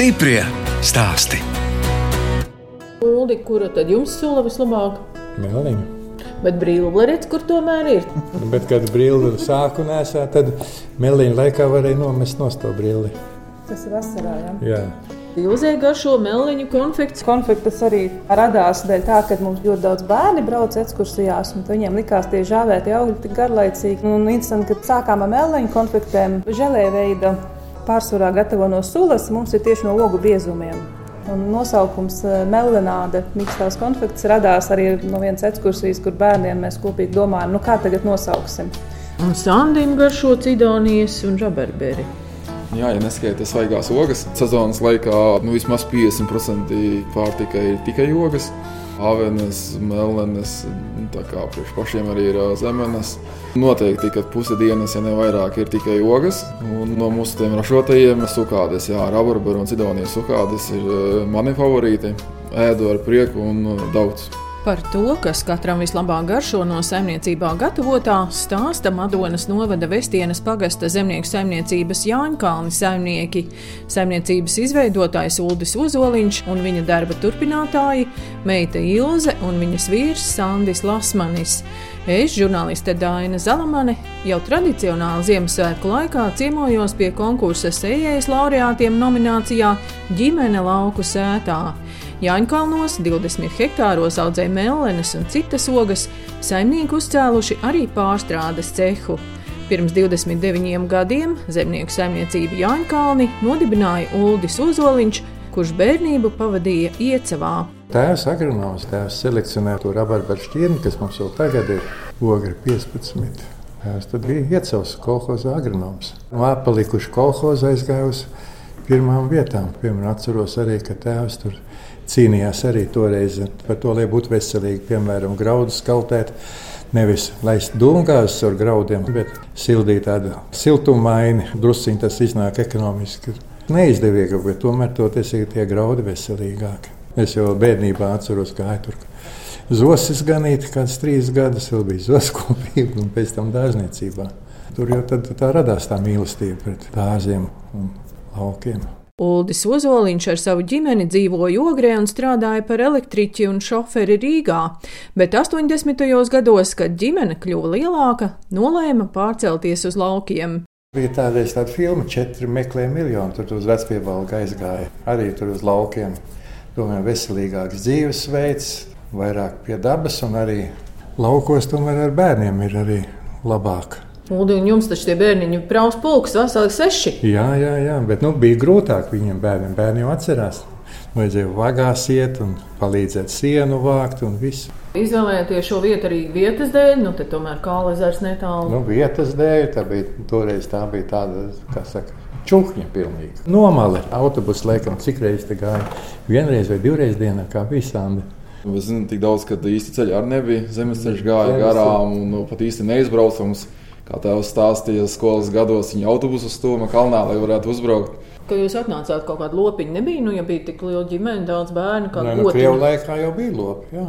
Stiprie stāsti. Uldi, kura tad jums sola vislabāk? Melniņa. Bet brīvlērīts, kur tomēr ir? Bet, kad brīvdi sāku nesāt, tad melniņa laikā varēja nomest no to brīvdi. Tas ir vasarā. Ja? Jā. Ilzē garšo meliņu konfekts. Konfekts arī radās dēļ tā, ka mums ļoti daudz bērni brauc ekskursijās, un viņiem likās tie žāvēti augļi tik garlaicīgi. Un interesanti, ka sākām ar meliņu konfektēm, žēlē veida pārsvarā gatavo no sulas, mums ir tieši no ogu biezumiem. Un nosaukums Melanāde, mīkstās konfekts, radās arī no vienas ekskursijas, kur bērniem mēs kopīgi domājam, nu kā tagad nosauksim. Un Sandim garšo cidonijas un žaberberi. Jā, ja neskaita svaigās ogas, sezonas laikā nu, vismaz 50% pārtika ir tikai ogas. Avenes, melnes, tā kā priekš pašiem arī ir zemenes. Noteikti, ka puse dienas, ja ne vairāk, ir tikai ogas. Un no mūsu tiem ražotājiem sukādes, jā, rabarberu un cidonijas sukādes ir mani favorīti. Ēdu ar prieku un daudz. Par to, kas katram vislabāk garšo no saimniecībā gatavotā, stāsta Madonas novada Vestienas pagasta zemnieku saimniecības Jāņkalni saimnieki, saimniecības izveidotājs Uldis Uzoliņš un viņa darba turpinātāji meita Ilze un viņas vīrs Sandis Lasmanis. Es, žurnāliste Dāna Zalamane, jau tradicionāli Ziemassvētku laikā ciemojos pie konkursa sejējas laureātiem nominācijā Ģimene lauku sētā. Jāņkalnos 20 hektāros audzē mellenes un citas ogas, saimnieki uzcēluši arī pārstrādes cehu. Pirms 29 gadiem zemnieku saimniecību Jāņkalni nodibināja Uldis Uzoliņš, kurš bērnību pavadīja Iecavā. Tēvs agronoms, tēvs selekcionē to rabarbaru šķirni, kas mums jau tagad ir ogri 15. Tēvs tad bija Iecavas kolhoza agronoms. No apalikuši kolhoza aizgāja uz pirmām vietām. Piemēram, atceros arī, ka tēvs tur cīnījās arī toreiz par to, lai būtu veselīgi, piemēram, graudu skaltēt. Nevis laist dūmgāzes ar graudiem, bet sildīt tādu siltumaini. Drusciņi tas iznāk ekonomiski neizdevīgi, bet tomēr toties ir tie graudi veselīgāki. Es jau bērnībā atceros, kā tur zosis ganīt, kāds trīs gadus vēl bija zoskopība un pēc tam dārzniecībā. Tur jau tā radās tā mīlestība pret dārziem un laukiem. Uldis Ozoliņš ar savu ģimeni dzīvoja Ogrē un strādāja par elektriķi un šoferi Rīgā, bet 80. gados, kad ģimene kļuva lielāka, nolēma pārcelties uz laukiem. Bija tāda tāda filma, četri meklē miljonu, tur uz vecpiebalga aizgāja, arī tur uz laukiem. Tomēr veselīgāks dzīvesveids, vairāk pie dabas un arī laukos tomēr ar bērniem ir arī labāk. Un jums taču tie bērniņi brauc pulks, veseli seši. Jā, jā, jā, bet nu, bija grūtāk viņiem bērniem. Bērni jau atcerās. Vajadzēja vagās iet un palīdzēt sienu vākt un visu. Izvēlējāties šo vietu arī vietas dēļ, nu te tomēr kāla ezers netālu. Nu, vietas dēļ, tā bija, toreiz tā bija tāda, kā saka, čuhņa pilnīgi. Nomale autobusu laikam, cik reizes te gāja? Vienreiz vai divreiz dienā, kā visām. Es zinu tik daudz, ka īsti ceļi arī nebija. Zemes ceļš gāja garām un nu, pat īsti neizbraucams. Kā tēvs stāstīja, skolas gados viņa autobusu stūma kalnā, lai varētu uzbraukt. Kad jūs atnācāt kaut kādā lopiņā, nebija, nu, ja bija tik liela ģimene, daudz bērnu, kā Nē, nu, Krievu laikā jau bija lopi, jā,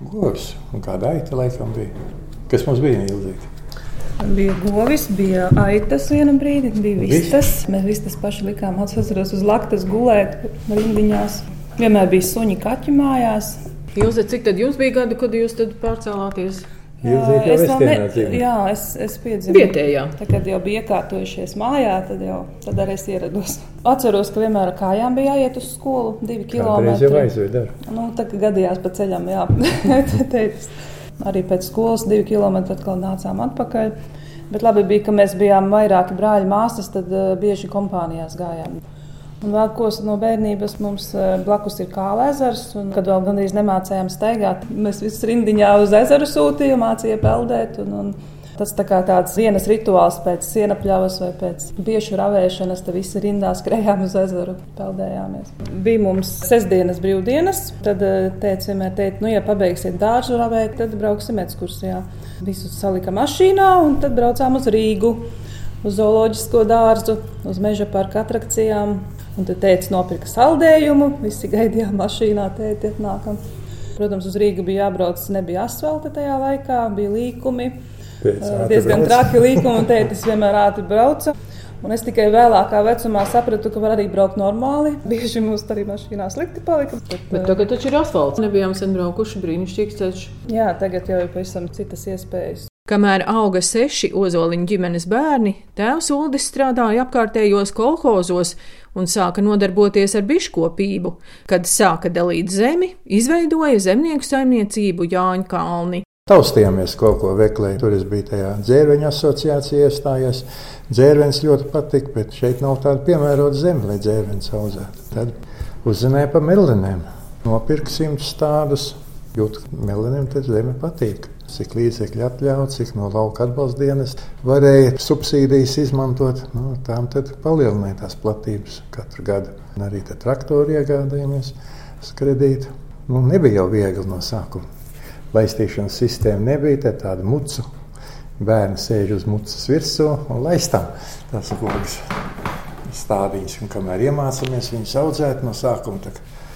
govs un kāda aita laikam bija. Kas mums bija ilgāk? Bija govis, bija aitas viena brīdi, bija vistas. Mēs vistas paši likām, atceros uz laktas gulēt rindiņās. Vienmēr bija suņi kaķi mājās. Jūs, cik tad jums bija gadi, kad jūs pārcēlāties? Jā, es vēl ne, jā, es, es piedzimu vietējā. Tad, kad jau bija iekārtojušies mājā, tad, jau, tad arī es ierados. Atceros, ka vienmēr ar kājām bija jāiet uz skolu divi kilometri. jau aizveda. Nu, tā kā gadījās pa ceļam, jā. arī pēc skolas divi kilometri atkal nācām atpakaļ. Bet labi bija, ka mēs bijām vairāki brāļi māsas, tad uh, bieži kompānijās gājām. Un vēl kas no bērnības mums eh, blakus ir kāla ezers. Kad vēl gandrīz nemācījām staigāt, mēs visus rindiņā uz ezeru sūtījām, mācījām peldēt. Un, un tas tā kā tāds dienas rituāls pēc sienapļavas vai pēc biešu ravēšanas. Tad visi rindā skrējām uz ezeru, peldējāmies. Bija mums sestdienas brīvdienas. Tad teica, vienmēr teica, nu, ja pabeigsiet dārzu ravēt, tad brauksim ekskursijā. Visus salika mašīnā un tad braucām uz Rīgu. Uz zooloģisko dārzu, uz meža parka atrakcijām, Un tad teica, nopirka saldējumu, visi gaidījām mašīnā, tēti atnākam. Protams, uz Rīgas bija jābrauc, nebija asfalta tajā laikā, bija līkumi. Pēc diezgan traki līkumi, un tētis vienmēr ātri brauca. Un es tikai vēlākā vecumā sapratu, ka var arī braukt normāli. Bieži mums arī mašīnā slikti palika. Bet, bet tagad taču ir asfalts. Nebijām sen braukuši brīnišķīgs ceļš. Jā, tagad jau ir pavisam citas iespējas. Kamēr auga seši ozoliņu ģimenes bērni, tēvs Uldis strādāja apkārtējos kolhozos un sāka nodarboties ar biškopību. Kad sāka dalīt zemi, izveidoja zemnieku saimniecību Jāņa Kalni. Taustījāmies kaut ko veklēt. Tur es biju tajā dzērveņa asociācijā iestājies. Dzērvens ļoti patika, bet šeit nav tāda piemērota zeme, lai dzērvens audzētu. Tad uzzināja par melinēm. Nopirka simtus tādus, jūtu, melinēm tad zeme patīk. Cik līdzekļi atļauts, cik no lauka atbalsta dienas varēja subsīdijas izmantot, nu, tām palielināja tās platības katru gadu. Un arī traktori iegādājāmies uz kredītu. Nu, nebija jau viegli no sākuma laistīšanas sistēma nebija. Tāda mucu bērni sēž uz mucas virsū un laistām tās logas stādiņas. Un kamēr iemācāmies viņus audzēt no sākuma,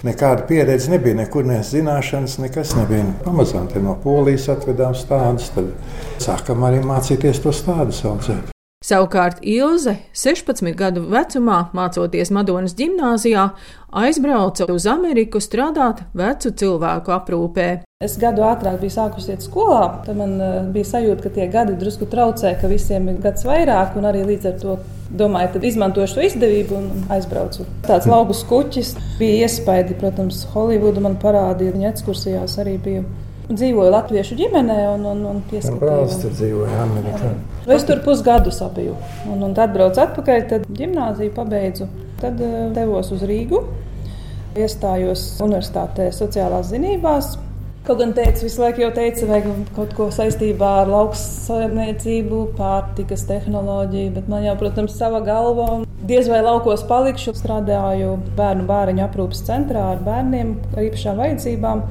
nekāda pieredze nebija, nekur ne zināšanas, nekas nebija. Pamazām no polijas atvedām stādus, tad sākam arī mācīties to stādus audzēt. Savukārt Ilze, 16 gadu vecumā, mācoties Madonas gimnājā, aizbrauca uz Ameriku strādāt vecu cilvēku aprūpē. Es gadu ātrāk biju sākusi iet skolā, tad man uh, bija sajūta, ka tie gadi drusku traucē, ka visiem ir gads vairāk, un arī līdz ar to domāju, tad izmantošu to izdevību un aizbraucu. Tāds lauku skuķis bija iespaidi, protams, Holivudu man parādīja, viņa ekskursijās arī bija dzīvoju Latviešu ģimenē un, un, un pieskatīju. Brālis tur dzīvoja Amerikā. Es tur pusgadus biju. Un, un tad braucu atpakaļ, tad gimnāziju pabeidzu. Tad uh, devos uz Rīgu, iestājos universitātē sociālās zinībās. Kaut gan teica, visu laiku jau teica, vajag kaut ko saistībā ar lauksaimniecību, pārtikas tehnoloģiju, bet man jau, protams, sava galva. Diez vai laukos palikšu, strādāju bērnu bāriņu aprūpas centrā ar bērniem ar īpašām vajadzībām.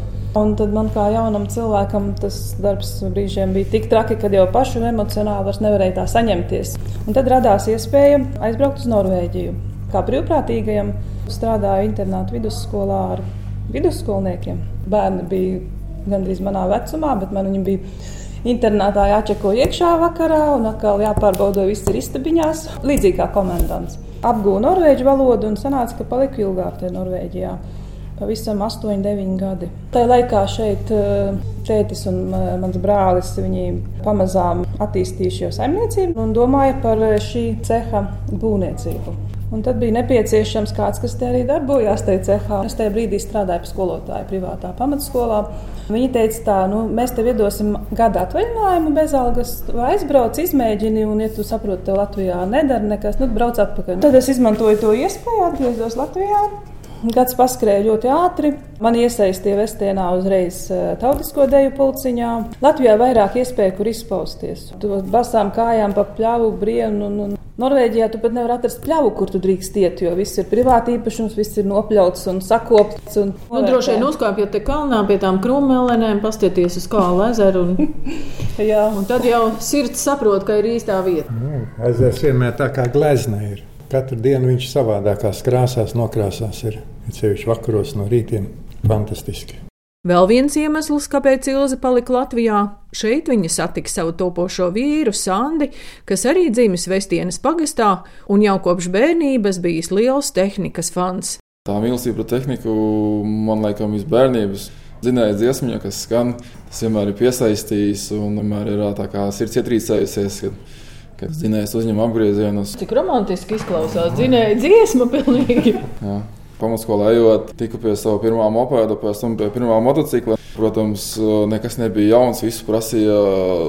Un tad man kā jaunam cilvēkam tas darbs brīžiem bija tik traki, ka jau pašu emocionāli vairs nevarēja tā saņemties. Un tad radās iespēja aizbraukt uz Norvēģiju. Kā brīvprātīgajam strādāju internātu vidusskolā ar vidusskolniekiem. Bērni bija gandrīz manā vecumā, bet man viņi bija. Internātā jāčeko iekšā vakarā, un atkal jāpārbauda, viss ir istabiņās. Līdzīgi kā komandants. Apgūnu norvēģu valodu un sanāca, ka paliku ilgāk tajā Norvēģijā pavisam 8, 9 gadi. Tajā laikā šeit eh, tētis un eh, mans brālis pamazām attīstīja šo saimniecību un domāja par eh, šī ceha būvniecību. Un tad bija nepieciešams kāds, kas te arī darbojās tajā cehā. Es tajā brīdī strādāju par skolotāju privātā pamatskolā. Viņi teica, tā, nu, mēs tev iedosim gada atvaļinājumu bez algas, aizbrauc, izmēģini, un, ja tu saproti, tev Latvijā nedara nekas, nu, brauc atpakaļ. Tad es izmantoju to iespēju, atgriezos Latvijā. Gads paskrēja ļoti ātri. Man iesaistīja Vestienā uzreiz eh, tautisko deju pulciņā. Latvijā vairāk iespēju, kur izpausties. Tu basām kājām pa pļāvu, brienu. Un, un Norvēģijā tu pat nevari atrast pļāvu, kur tu drīkst iet, jo viss ir privāti īpašums, viss ir nopļauts un sakopts. Un nu, droši vien uzkāpjot te kalnā pie tām krūmēlēm, pastieties uz kālu ezeru. Un, un tad jau sirds saprot, ka ir īstā vieta. Mm, ezers vienmēr tā kā gleznē ir. Katru dienu viņš savādākās krāsās nokrāsās. Ir ceļš vakaros no rītiem. Fantastiski! Vēl viens iemesls, kāpēc Ilze palika Latvijā, šeit viņa satika savu topošo vīru, Sandi, kas arī dzimis Vestienas pagastā un jau kopš bērnības bijis liels tehnikas fans. Tā mīlestība pret tehniku man laikam ir bērnības. Zinājis dziesmu, kas skan, tas vienmēr ir piesaistījis un vienmēr ir tā kā sirds ietrīcējusies. Kad kad zinājis uzņem apgriezienus. Cik romantiski izklausās, zinēja dziesma pilnīgi. Jā. Pamatskolā ejot, tiku pie sava pirmā mopēda, pēc tam pie pirmā motocikla. Protams, nekas nebija jauns. Viss prasīja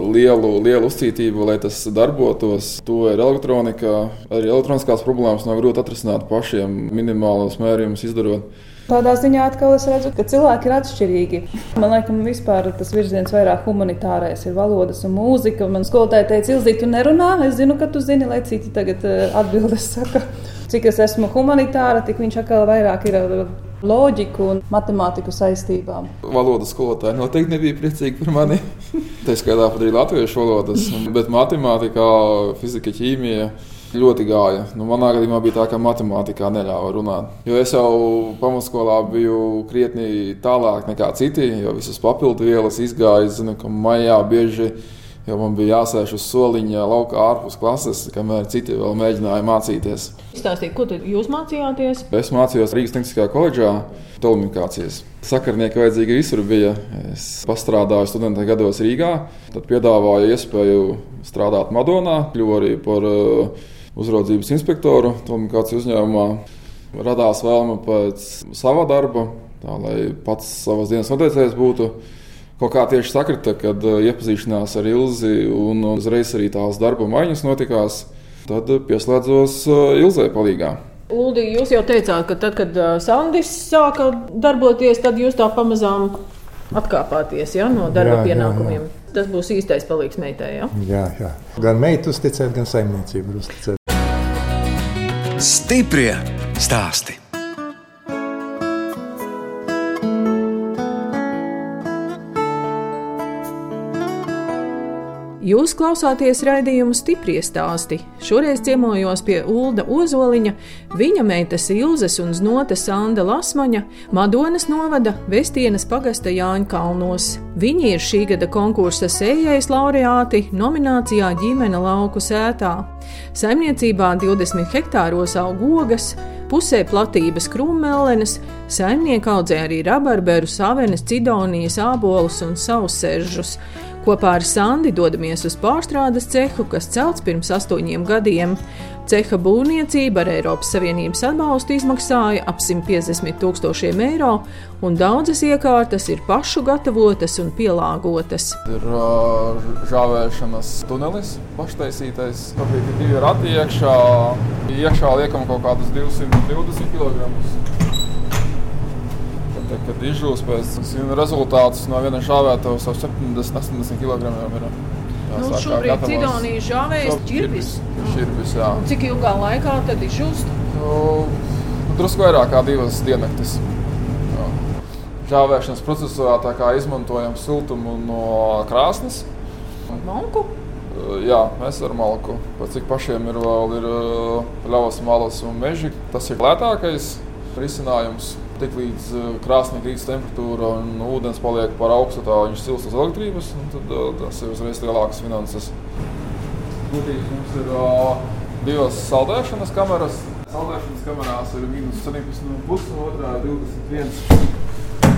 lielu, lielu uzcītību, lai tas darbotos. To ir elektronika. Arī elektroniskās problēmas nav grūti atrisināt pašiem, minimālos mērījumus izdarot. Tādā ziņā atkal es redzu, ka cilvēki ir atšķirīgi. Man liekas, vispār tas virziens vairāk humanitārais ir valodas un mūzika. Man skolotāja teica, Ilzīt, tu nerunā, es zinu, ka tu zini, lai citi tagad eh, atbildes saka. Cik es esmu humanitāra, tik viņš atkal vairāk ir ar loģiku un matemātiku saistībām. Valodas skolotāji noteikti nebija priecīgi par mani. Tā skaitā pat arī latviešu valodas, bet matemātikā, fizika, ķīmija ļoti gāja. Nu, manā gadījumā bija tā, ka matemātikā neļāva runāt. Jo es jau pamatskolā biju krietni tālāk nekā citi, jo visas papildu vielas izgāja. Zinu, ka maijā bieži Jo man bija jāsēž uz soliņa laukā ārpus klases, kamēr citi vēl mēģināja mācīties. Stāstīt, ko jūs mācījāties? Es mācījos Rīgas Tehniskajā koledžā, telekomunikācijas. Sakarnieki vajadzīgi visur bija. Es strādāju studenta gados Rīgā, tad piedāvāju iespēju strādāt Madonā, kļuvu arī par uh, uzraudzības inspektoru telekomunikāciju uzņēmumā. Radās vēlme pēc sava darba, tā lai pats savas dienas noteicējs būtu kaut kā tieši sakrita, kad eh, iepazīšanās ar Ilzi un uzreiz arī tās darba maiņas notikās. Tad pieslēdzos eh, Ilzai palīgā. Uldi, jūs jau teicāt, ka tad, kad eh, Sandis sāka darboties, tad jūs tā pamazām atkāpāties ja, no darba jā, pienākumiem. Jā, jā. Tas būs īstais palīgs meitai. Ja? Jā, jā. Gan meitu uzticēt, gan saimniecību uzticēt. Stiprie stāstī. Jūs klausāties raidījumu stipri stāstī. Šoreiz ciemojos pie Ulda Ozoliņa, viņa meitas Ilzes un Znotes Sanda Lasmaņa, Madonas novada Vestienas pagasta Jāņa Kalnos. Viņi ir šī gada konkursa sējais laureāti nominācijā ģimene lauku sētā. Saimniecībā 20 hektāros aug ogas, pusē platības krūmmelnes, saimnieki audzē arī rabarberu, savenes, cidonijas, ābolus un sauseržus. Kopā ar Sandi dodamies uz pārstrādes cehu, kas celts pirms astoņiem gadiem. Ceha būvniecība ar Eiropas Savienības atbalstu izmaksāja ap 150 tūkstošiem eiro, un daudzas iekārtas ir pašu gatavotas un pielāgotas. Ir uh, žāvēšanas tunelis, paštaisītais. Ir divi rati iekšā. Iekšā liekam kaut kādus 220 kg. Te, kad izžūs pēc rezultātus no viena žāvēta, jau 70, 80 kg ir. Nu, šobrīd Cidonija žāvējas ķirbis. Ķirbis, jā. Cik ilgā laikā tad izžūst? Nu, nu, drusku vairāk kā divas diennaktis. Jā. Žāvēšanas procesā izmantojam siltumu no krāsnes. Malku? Jā, mēs ar malku. Pat cik pašiem ir vēl ir ļaus malas un meži. Tas ir lētākais risinājums. Tik līdz uh, krāsnī krītas temperatūra un ūdens paliek par augstu, tā viņš silst uz elektrības, tad uh, tas ir uzreiz lielākas finanses. Būtībā mums ir uh, divas saldēšanas kameras. Saldēšanas kamerās ir minus 17,5 un otrā ir 21.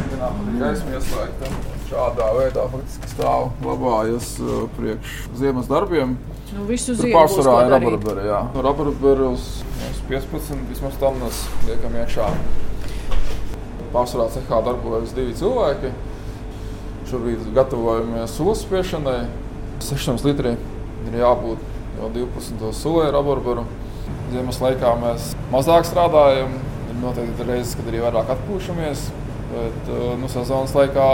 Vienā ir gaisma ieslēgta. Šādā veidā faktiski stāv labājas uh, priekš ziemas darbiem. Nu, visu ziemu pārsvarā ir rabarberi, jā. Rabarberi uz 15 vismaz tonnas liekam iekšā. Pārsvarā cehā darbojas divi cilvēki. Šobrīd gatavojamies sulas spiešanai. 600 litri ir jābūt jau 12. sulē ar aborberu. Ziemas laikā mēs mazāk strādājam. Ir noteikti reizes, kad arī vairāk atpūšamies. Bet eh, nu, sezonas laikā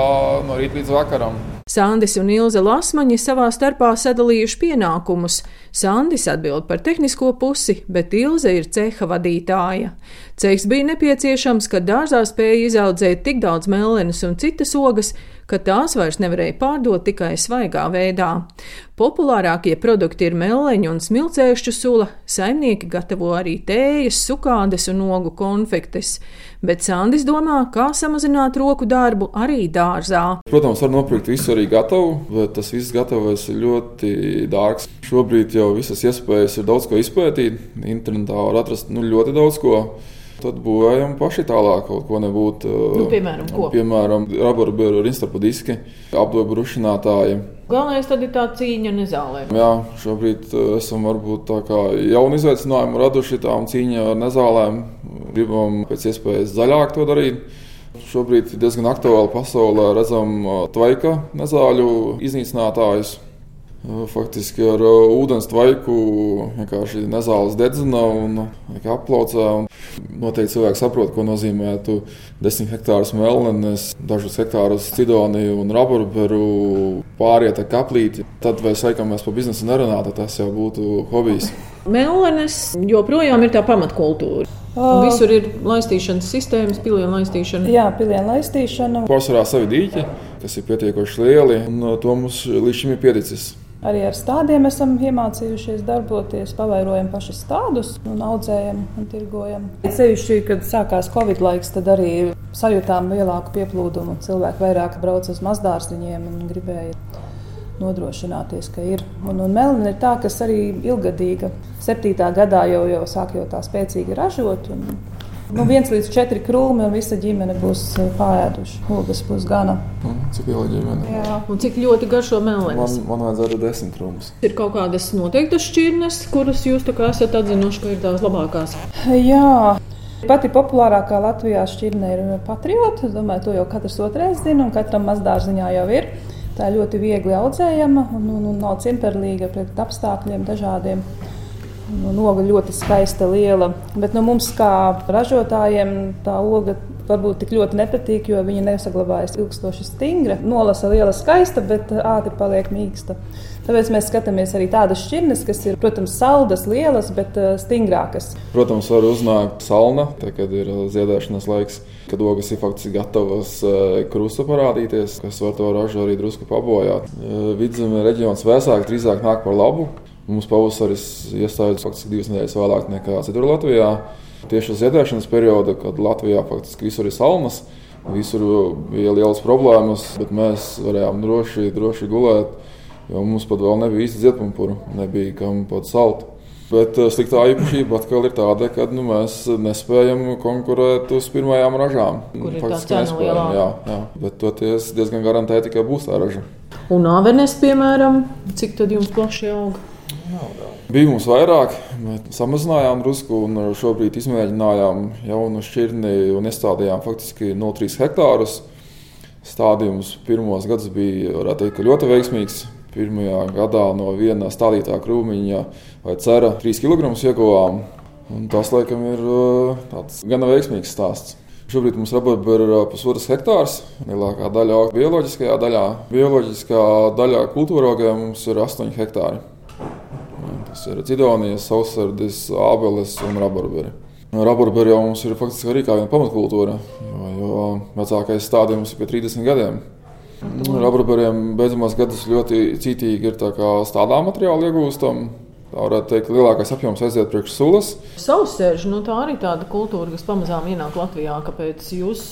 no rīta līdz vakaram Sandis un Ilze Lasmaņi savā starpā sadalījuši pienākumus. Sandis atbild par tehnisko pusi, bet Ilze ir ceha vadītāja. Cehs bija nepieciešams, kad dārzā spēja izaudzēt tik daudz mellenes un citas ogas, ka tās vairs nevarēja pārdot tikai svaigā veidā. Populārākie produkti ir meleņu un smilcēšu sula, saimnieki gatavo arī tējas, sukādes un ogu konfektes, bet Sandis domā, kā samazināt roku darbu arī dārzā. Protams, var nopirkt visu arī gatavu, bet tas viss gatavs ir ļoti dārgs. Šobrīd jau visas iespējas ir daudz ko izpētīt, internetā var atrast nu, ļoti daudz ko. Tad būvējam paši tālāk, kaut ko nebūt. Nu, piemēram, ko? Piemēram, rabarberu rinstarpa diski, apdobu rušinātāji. Galvenais tad ir tā cīņa nezālēm. Jā, šobrīd esam varbūt tā kā jaunu izaicinājumu raduši tām cīņā ar nezālēm. Gribam pēc iespējas zaļāk to darīt. Šobrīd diezgan aktuāli pasaulē redzam tvaika nezāļu iznīcinātājus. Faktiski ar ūdens tvaiku vienkārši nezāles dedzina un aplaucē. Un noteikti cilvēki saprot, ko nozīmē 10 hektārus melnenes, dažus hektārus cidoniju un rabarberu, pāriet ar kaplīti. Tad vai laikam mēs par biznesu nerunātu, tas jau būtu hobijs. Melnenes joprojām ir tā pamatkultūra. Uh, Visur ir laistīšanas sistēmas, pilienu laistīšana. Jā, pilienu laistīšana. Pārsvarā savi dīķi, kas ir pietiekoši lieli, un to mums līdz šim ir pieticis. Arī ar stādiem esam iemācījušies darboties, pavairojam paši stādus, un audzējam un tirgojam. Ceļšķi, kad sākās Covid laiks, tad arī sajūtām lielāku pieplūdumu. Cilvēki vairāk brauca uz mazdārziņiem un gribēja nodrošināties, ka ir. Un, un melna ir tā, kas arī ilgadīga. Septītā gadā jau, jau sāk jau tā spēcīgi ražot. Un, nu, viens līdz četri krūmi, un visa ģimene būs eh, pārēduši. Ogas būs gana. Un cik liela ģimene? Jā. Un cik ļoti garšo melnēs? Man, man vajadzētu desmit krūmus. Ir kaut kādas noteiktas šķirnes, kuras jūs tā kā esat atzinuši, ka ir tās labākās. Jā. Pati populārākā Latvijā šķirne ir patriota. Es domāju, to jau katrs otrais zina, un katram mazdārziņā jau ir. Tā ir ļoti viegli audzējama un, un, un nav cimperlīga pret apstākļiem dažādiem. Nu, oga ļoti skaista, liela. Bet nu, mums, kā ražotājiem, tā oga varbūt tik ļoti nepatīk, jo viņa nesaglabājas ilgstoši stingra. Nolasa liela, skaista, bet ātri paliek mīksta. Tāpēc mēs skatāmies arī tādas šķirnes, kas ir, protams, saldas, lielas, bet uh, stingrākas. Protams, var uznākt salna, tad, kad ir uh, ziedēšanas laiks, kad ogas ir faktiski gatavas uh, krusta parādīties, kas var to ražu arī drusku pabojāt. Vidzemē reģions vēsāk drīzāk nāk par labu. Mums pavasaris iestājas faktiski divas nedēļas vēlāk nekā citur Latvijā. Tieši uz ziedēšanas perioda, kad Latvijā faktiski visur ir salnas, visur bija lielas problēmas, bet mēs varējām droši, droši gulēt jo mums pat vēl nebija īsti dziedpumpuru, nebija kam pat salt. Bet sliktā īpašība atkal ir tāda, ka nu, mēs nespējam konkurēt uz pirmajām ražām. Faktiski nespējam, jā, jā. Bet toties diezgan garantēti, ka būs tā raža. Un avenes, piemēram, cik tad jums plaši aug? Bija mums vairāk, bet samazinājām drusku, un šobrīd izmēģinājām jaunu šķirni un iestādījām faktiski 0,3 hektārus. Stādījums pirmos gadus bija teikt, ļoti veiksmīgs. Pirmajā gadā no viena stādītā krūmiņa vai cera 3 kg ieguvām. Un tas, laikam, ir uh, gana veiksmīgs stāsts. Šobrīd mums rabarba ir uh, pusotrs hektārs. Lielākā daļa aug bioloģiskajā daļā. Bioloģiskā daļā kultūrogē mums ir 8 hektāri. Tas ir Cidonijas, Sausardzes, Ābeles un Rabarberi. Rabarberi jau mums ir faktiski arī kā viena pamatkultūra, jo, jo vecākais stādījums ir pie 30 gadiem. Rabarberiem beidzamās gadus ļoti cītīgi ir stādā materiāli iegūstam. Tā varētu teikt, ka lielākais apjoms aiziet priekš sulas. Sausēžu, nu tā arī tāda kultūra, kas pamazām ienāk Latvijā. Kāpēc jūs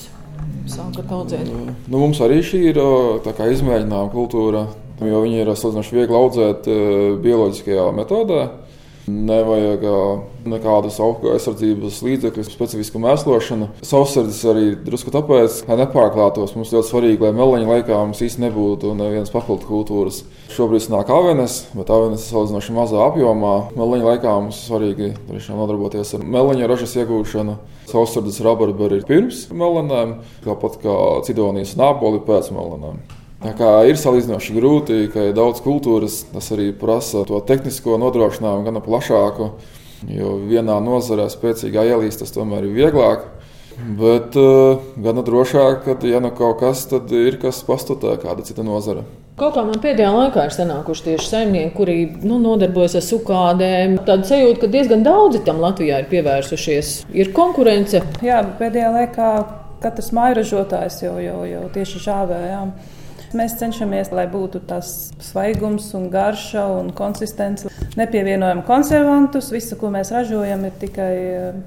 sākat audzēt? Nu, mums arī šī ir izmēģinājuma kultūra, jo viņi ir salīdzinoši viegli audzēt e, bioloģiskajā metodē. Nevajag ā, nekādas auga aizsardzības līdzekļus, specifisku mēslošanu. Sausardzes arī drusku tāpēc, lai nepārklātos. Mums ļoti svarīgi, lai meleņa laikā mums īsti nebūtu nevienas papildu kultūras. Šobrīd nāk avenes, bet avenes ir salīdzinoši mazā apjomā. Meleņa laikā mums svarīgi nodarboties ar meleņa ražas iegūšanu. Sausardzes rabarberi ir pirms melenēm, tāpat kā cidonijas nāpoli pēc melenēm. Tā kā ir salīdzinoši grūti, ka ir daudz kultūras, tas arī prasa to tehnisko nodrošinājumu gan plašāku. Jo vienā nozarē spēcīgā ielīst, tas tomēr ir vieglāk. Bet uh, gan drošāk, ka, ja nu kaut kas, tad ir kas pastutē, kāda cita nozara. Kaut kā man pēdējā laikā ir sanākuši tieši saimnieki, kuri nu, nodarbojas ar sukādēm. Tāda sajūta, ka diezgan daudzi tam Latvijā ir pievērsušies. Ir konkurence. Jā, pēdējā laikā katrs mājražotājs jau, jau, jau tieši žāvējām. Mēs cenšamies, lai būtu tas svaigums, un garša un konsistence. Nepievienojam konservantus. Visu, ko mēs ražojam, ir tikai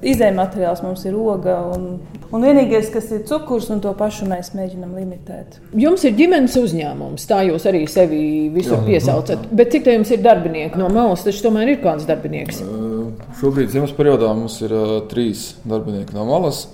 izējuma materiāls. Mums ir oga un, un vienīgais, kas ir cukurs, un to pašu mēs mēģinām limitēt. Jums ir ģimenes uzņēmums, tā jūs arī sevi visur piesaucat. Bet cik te jums ir darbinieki no malas? Taču tomēr ir kāds darbinieks. Šobrīd ziemas periodā mums ir uh, trīs darbinieki no malas,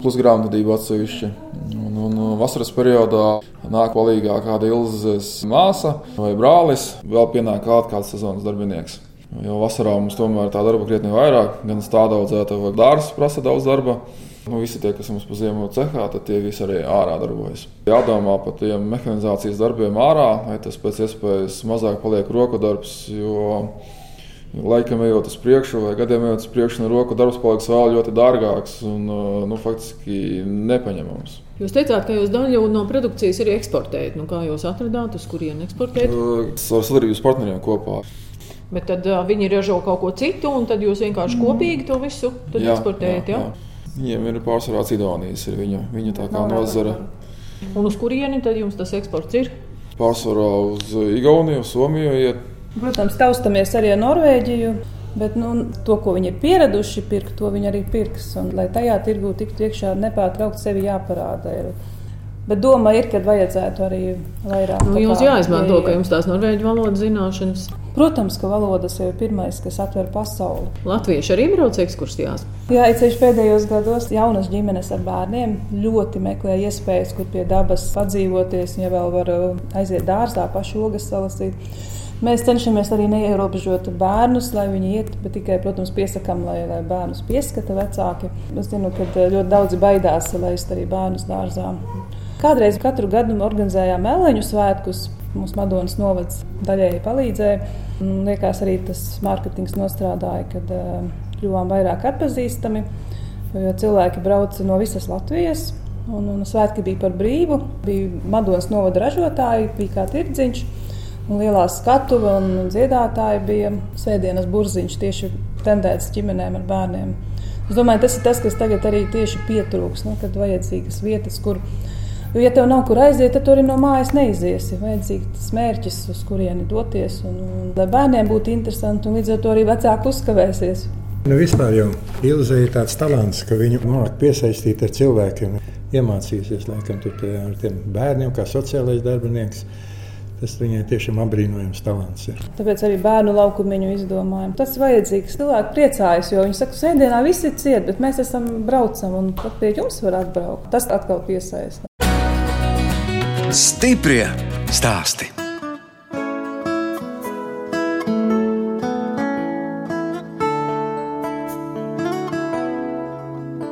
plus grāmatvedība atsevišķi. Un, un vasaras periodā nāk palīdzīgā kāda ilzas māsa vai brālis, vēl pienāk kāds, sezonas darbinieks. Jo vasarā mums tomēr tā darba krietni vairāk, gan stāda audzēta vai dārza prasa daudz darba. Nu, visi tie, kas mums pa ziemu cehā, tad tie visi arī ārā darbojas. Jādomā par tiem mehanizācijas darbiem ārā, lai tas pēc iespējas mazāk paliek roku darbs. Jo Laikam ejot uz priekšu, vai gadiem ejot uz priekšu, no roku darbs paliks vēl ļoti dārgāks un nu, faktiski nepaņemams. Jūs teicāt, ka jūs daļu no produkcijas arī eksportējat. Nu, kā jūs atradāt, uz kurieni eksportēt? Ar sadarbības partneriem kopā. Bet tad uh, viņi ražo kaut ko citu, un tad jūs vienkārši kopīgi to visu Jā, eksportējat. jā, Jā, jā. Viņiem ir pārsvarā Cidonijas, ir viņa, viņa tā kā nozara. Un uz kurieni tad jums tas eksports ir? Pārsvarā uz Igauniju, Somiju iet. Protams, taustamies arī ar Norvēģiju. Bet nu, to, ko viņi ir pieraduši pirkt, to viņi arī pirks. Un, lai tajā tirgu tiktu iekšā, nepārtraukti sevi jāparāda. Ir. Bet doma ir, ka vajadzētu arī vairāk. Nu, jums jāizmanto, ka jums tās norvēģu valodas zināšanas. Protams, ka valodas jau ir pirmais, kas atver pasauli. Latvieši arī brauc ekskursijās. Jā, ceļš pēdējos gados jaunas ģimenes ar bērniem ļoti meklē iespējas, kur pie dabas padzīvoties, ja vēl var uh, aiziet dārzā, pašu ogas salasīt. Mēs cenšamies arī neierobežot bērnus, lai viņi iet, bet tikai, protams, piesakām, lai, lai bērnus pieskata vecāki. Es zinu, ka uh, ļoti daudzi baidās laist arī bērnus dārzā. Kādreiz katru gadu organizējām mēleņu svētkus. Mums Madonas novads daļēji palīdzēja. Man liekas, arī tas mārketings nostrādāja, kad uh, kļuvām vairāk atpazīstami. Jo cilvēki brauca no visas Latvijas. Un, un svētki bija par brīvu. Bija Madonas novada ražotāji, bija kā tirdziņš. Lielā skatuve un dziedātāji bija sēdienas burziņš tieši tendēts ģimenēm ar bērniem. Es domāju, tas ir tas, kas tagad arī tieši pietrūks, nu, kad vajadzīgas vietas, kur ja tev nav kur aiziet, tad tu arī no mājas neiziesi. Vajadzīgs mērķis, uz kurieni doties. Un, un, lai bērniem būtu interesanti, un līdz ar to arī vecāki uzkavēsies. Nu, vispār jau Ilze ir tāds talants, ka viņu māca piesaistīt ar cilvēkiem. Iemācījusies laikam pie, ar tiem bērniem, kā sociālais darbinieks. Tas viņai tiešām apbrīnojams talants. Ir. Tāpēc arī bērnu laukumiņu izdomājam. Tas ir vajadzīgs. Cilvēki priecājas, jo viņi saka, ka sēdienā viss ir ciet, bet mēs esam braucam un pat pie jums var atbraukt. Tas atkal piesaista. Stiprie stāsti.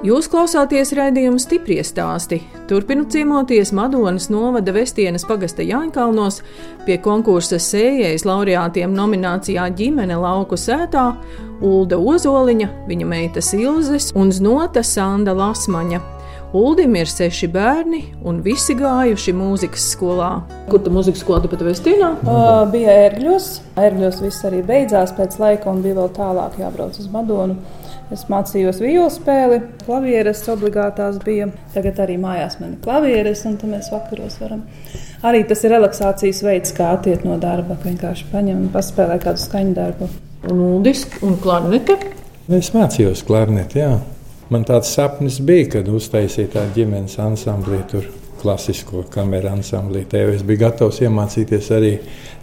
Jūs klausāties raidījuma stipri stāstī. Turpinu ciemoties Madonas novada Vestienas pagasta Jāņkalnos pie konkursa sējējas laureātiem nominācijā ģimene lauku sētā Ulda Ozoliņa, viņa meita Silzes un Znota Sanda Lasmaņa. Uldim ir seši bērni, un visi gājuši mūzikas skolā. Kur tā mūzikas skola pat Vestīnā? Uh, bija ērgļos. Ērgļos viss arī beidzās pēc laika, un bija vēl tālāk jābrauc uz Madonu. Es mācījos violu spēli, klavieres obligātās bija. Tagad arī mājās man ir klavieres, un tad mēs vakaros varam. Arī tas ir relaksācijas veids, kā attiekt no darba. Vienkārši paņem un paspēlē kādu skaņu darbu. Un uldis un klarnete? Es mācījos klarneti, jā. Man tāds sapnis bija, kad uztaisīja tādu ģimenes ansamblī, tur klasisko kameru ansamblī. Tev es biju gatavs iemācīties arī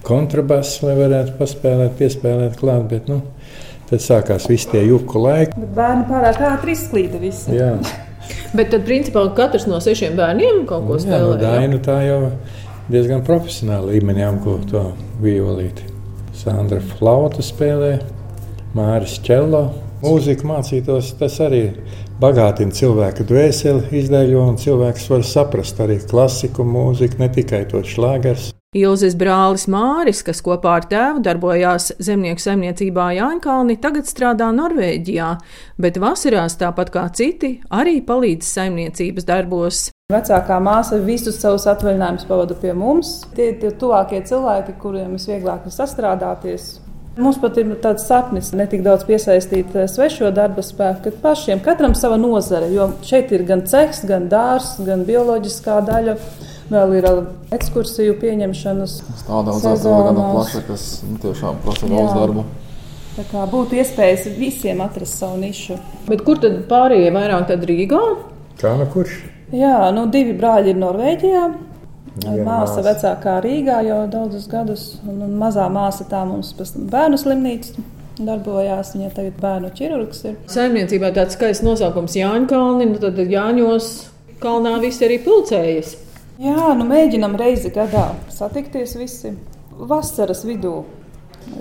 kontrabasu, lai varētu paspēlēt, piespēlēt klāt. Bet, nu, tad sākās visi tie juku laiki. Bet bērni pārāk ātri izklīda visi. Jā. Bet tad, principā, katrs no sešiem bērniem kaut ko spēlē. Jā, no Daina tā jau diezgan profesionāli līmenī apgūt to violīti. Sandra Flauta spēlē, Māris Čello mūziku mācītos, tas arī bagātina cilvēku dvēseli, izdeļo, un cilvēks var saprast arī klasiku mūziku, ne tikai to šlāgers. Ilzes brālis Māris, kas kopā ar tēvu darbojās zemnieku saimniecībā Jāņkalni, tagad strādā Norvēģijā, bet vasarās, tāpat kā citi, arī palīdz saimniecības darbos. Vecākā māsa visus savus atvaļinājumus pavada pie mums. Tie ir tie tuvākie cilvēki, kuriem visvieglāk ir sastrādāties. Mums pat ir tāds sapnis, ne tik daudz piesaistīt eh, svešo darba spēku, bet pašiem, katram sava nozare. Jo šeit ir gan cehs, gan dārsts, gan bioloģiskā daļa. Vēl ir ekskursiju pieņemšanas. Tāda audzētāja gan plaša, kas nu, tiešām prasa daudz darba. Tā kā būtu iespējas visiem atrast savu nišu. Bet kur tad pārējie vairāk tad Rīgā? Kā nu kurš? Jā, nu divi brāļi ir Norvēģijā, Viena māsa vecākā Rīgā jau daudzus gadus, un, un mazā māsa tā mums bērnu slimnīca darbojās. Viņa tagad bērnu ķirurgs ir. Saimniecībā tāds skaists nosaukums Jāņa Kalni, nu tad Jāņos kalnā visi arī pulcējas. Jā, nu mēģinam reizi gadā satikties visi vasaras vidū.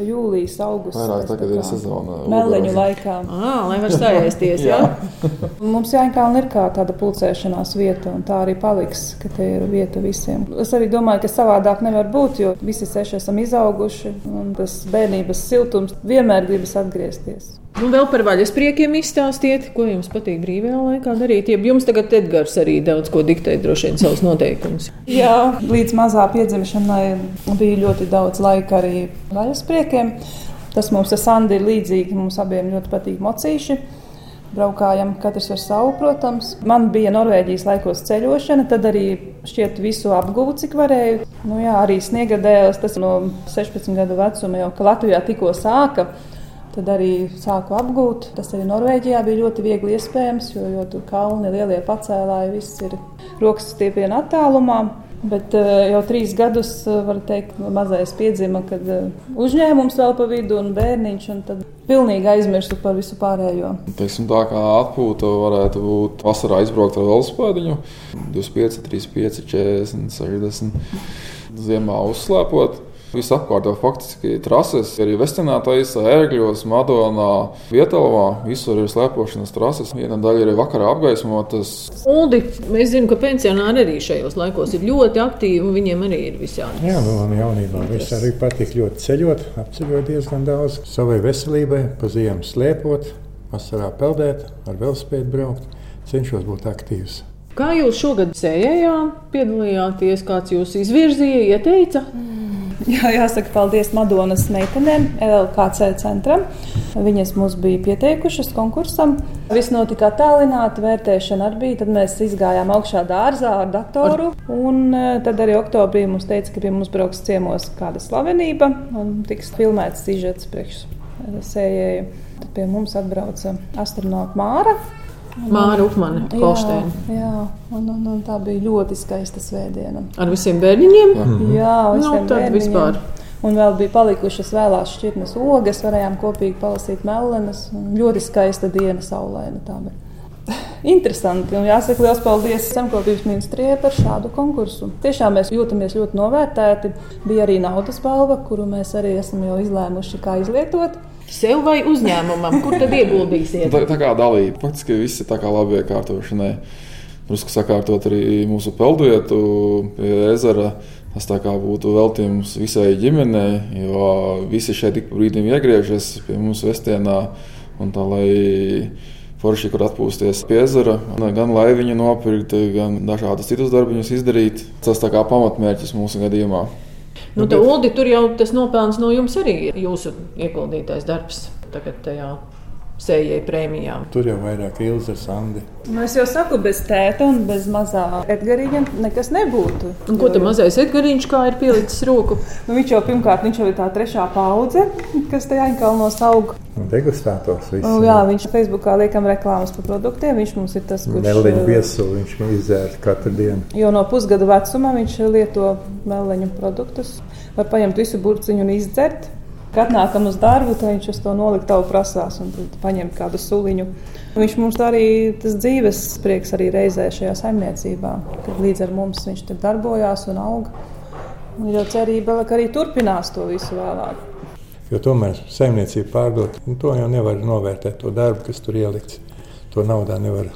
Jūlijas, augusts. Vairāk tagad ir sezona. Meleņu laikā. À, lai var stājiesties, jā. Mums Jāņkalna ir kā tāda pulcēšanās vieta, un tā arī paliks, ka te ir vieta visiem. Es arī domāju, ka savādāk nevar būt, jo visi seši esam izauguši, un tas bērnības siltums vienmēr gribas atgriezties. Nu, vēl par vaļaspriekiem izstāstiet, ko jums patīk brīvajā laikā darīt. Ja jums tagad Edgars arī daudz ko diktē, droši vien savus noteikumus. Jā, līdz mazā piedzimšanai bija ļoti daudz laika arī vaļaspriekiem. Tas mums ar Sandu ir līdzīgi. Mums abiem ļoti patīk mocīši. Braukājam, katrs ar savu, protams. Man bija Norvēģijas laikos ceļošana, tad arī šķiet visu apgūvu, cik varēju. Nu, jā, arī sniegadējos, tas no 16 gadu vecuma jau, ka Latvijā tikko sāka Tad arī sāku apgūt. Tas arī Norvēģijā bija ļoti viegli iespējams, jo, jo tur kalni, lielie pacēlāji, viss ir rokas stiepiena attālumā. Bet uh, jau trīs gadus, uh, var teikt, mazais piedzima, kad uh, uzņēmums vēl pa vidu un bērniņš, un tad pilnīgi aizmirstu par visu pārējo. Teiksim, tā kā atpūta varētu būt vasarā izbraukt ar velospēdiņu, 25, 35, 40, 60, ziemā uzslēpot. Viss apkārt jau faktiski trases, arī Vestinā taisa, ērgļos, Madonā, Vietālā. Visur ir slēpošanas trases. Viena daļa ir vakarā apgaismotas. Uldi, es zinu, ka pensionāri arī šajos laikos ir ļoti aktīvi un viņiem arī ir visādi. Jā, nu, man jaunībā viss arī patīk ļoti ceļot, apceļot diezgan daudz. Savai veselībai, pa ziemu slēpot, vasarā peldēt, ar velospēdu braukt, cenšos būt aktīvs. Kā jūs šogad sējējā piedalījāties, kāds jūs izvirzīja, ieteica? Jā, jāsaka paldies Madonas meitenēm, LKC centram. Viņas mums bija pieteikušas konkursam. Viss notika attālināti, vērtēšana arī bija. Tad mēs izgājām augšā dārzā ar datoru. Un eh, tad arī oktobrī mums teica, ka pie mums brauks ciemos kāda slavenība un tiks filmēts sižets priekš eh, sējēju. Tad pie mums atbrauca astronauta Māra. Māra Upmane, Kolsteina. Jā, jā. Un, un, un tā bija ļoti skaista svētdiena. Ar visiem bērniņiem? Jā, jā nu, tad bērniņiem. vispār. Un vēl bija palikušas vēlās šķirnes ogas, varējām kopīgi palasīt mellenes. Ļoti skaista diena, saulaina. Tā bija. Interesanti. Un jāsaka liels paldies Zemkopības ministrijai par šādu konkursu. Tiešām mēs jūtamies ļoti novērtēti. Bija arī naudas balva, kuru mēs arī esam jau izlēmuši, kā izlietot. Sev vai uzņēmumam, kur tad ieguldīsiet? Tā, tā kā dalība. Faktiski viss ir tā kā labi iekārtošanai. Drusku sakārtot arī mūsu peldvietu pie ezera. Tas tā kā būtu veltījums visai ģimenei, jo visi šeit ik pa brīdim iegriežas pie mums Vestienā. Un tā, lai forši, kur atpūsties pie ezera, gan laiviņu nopirkt, gan dažādus citus darbiņus izdarīt. Tas tā kā pamatmērķis mūsu gadījumā. Nu, tā, Uldi, tur jau tas nopelns no jums arī ir jūsu ieguldītais darbs. Tagad tajā sējai prēmijām. Tur jau vairāk Ilza Sandi. Nu, es jau saku, bez tēta un bez mazā Edgariņa nekas nebūtu. Un ko tam mazais Edgariņš kā ir pielicis roku? Nu, viņš jau pirmkārt, viņš jau ir tā trešā paudze, kas tajā Ainkalnos aug. Degustātors viss. Nu, jā, viņš Facebookā liekam reklāmas par produktiem. Viņš mums ir tas, kurš Meliņu viesulu viņš izdzēra katru dienu. Jo no pusgada vecuma viņš lieto meleņu produktus. Var paņemt visu burciņu un izdzert. Kad nākam uz darbu, tad viņš uz to noliktavu prasās un paņem kādu suliņu. Viņš mums arī tas dzīves prieks arī reizē šajā saimniecībā, kad līdz ar mums viņš tur darbojās un aug. Un ir jau cerība, ka arī turpinās to visu vēlāk. Jo tomēr saimniecība pārdot, to jau nevar novērtēt, to darbu, kas tur ielikts. To naudā nevar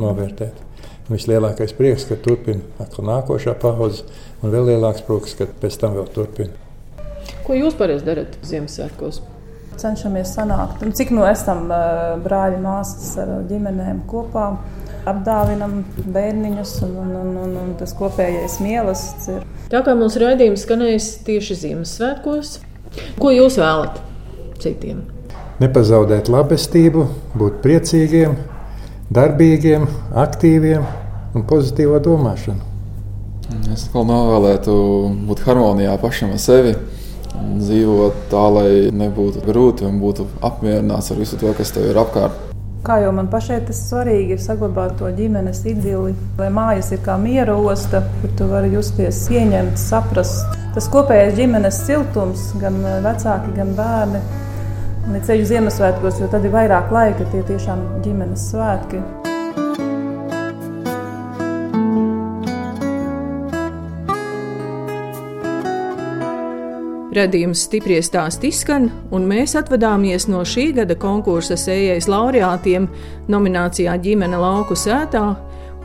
novērtēt. Un vislielākais prieks, ka turpina nākošā paudze, un vēl lielāks prieks, ka pēc tam vēl turpina. Ko jūs parasti darat Ziemassvētkos? Cenšamies sanākt, un cik no esam uh, brāļi, māsas ar ģimenēm kopā. Apdāvinam bērniņus, un, un, un, un, un tas kopējais mīlestības ir. Tā kā mūsu raidījums skanēs tieši Ziemassvētkos, ko jūs vēlat citiem? Nepazaudēt labestību, būt priecīgiem, darbīgiem, aktīviem un pozitīvā domāšanu. Es novēlētu būt harmonijā pašam ar sevi, dzīvot tā, lai nebūtu grūti un būtu apmierināts ar visu to, kas tev ir apkārt. Kā jau man pašai tas svarīgi ir saglabāt to ģimenes idili, lai mājas ir kā miera osta, kur tu vari justies ieņemts, saprast. Tas kopējais ģimenes siltums, gan vecāki, gan bērni. Ir ceļu Ziemassvētkos, jo tad ir vairāk laika, tie tiešām ģimenes svētki. Radījums stipri stāst izskan, un mēs atvadāmies no šī gada konkursa sējais laureātiem nominācijā ģimene lauku sētā.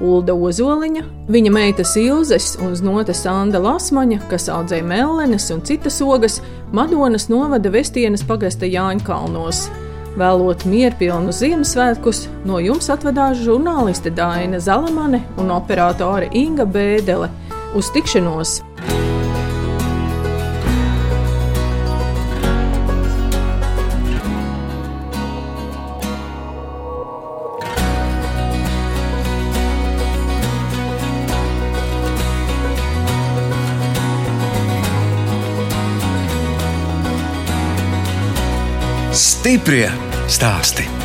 Ulda Ozoliņa, viņa meita Ilzes un znota Sanda Lasmaņa, kas audzēja mellenes un citas ogas, Madonas novada Vestienas pagasta Jāņkalnos. Vēlot mierpilnu Ziemassvētkus, no jums atvedās žurnāliste Dāna Zalamane un operātore Inga Bēdele. Uz tikšanos! Stiprie stāsti.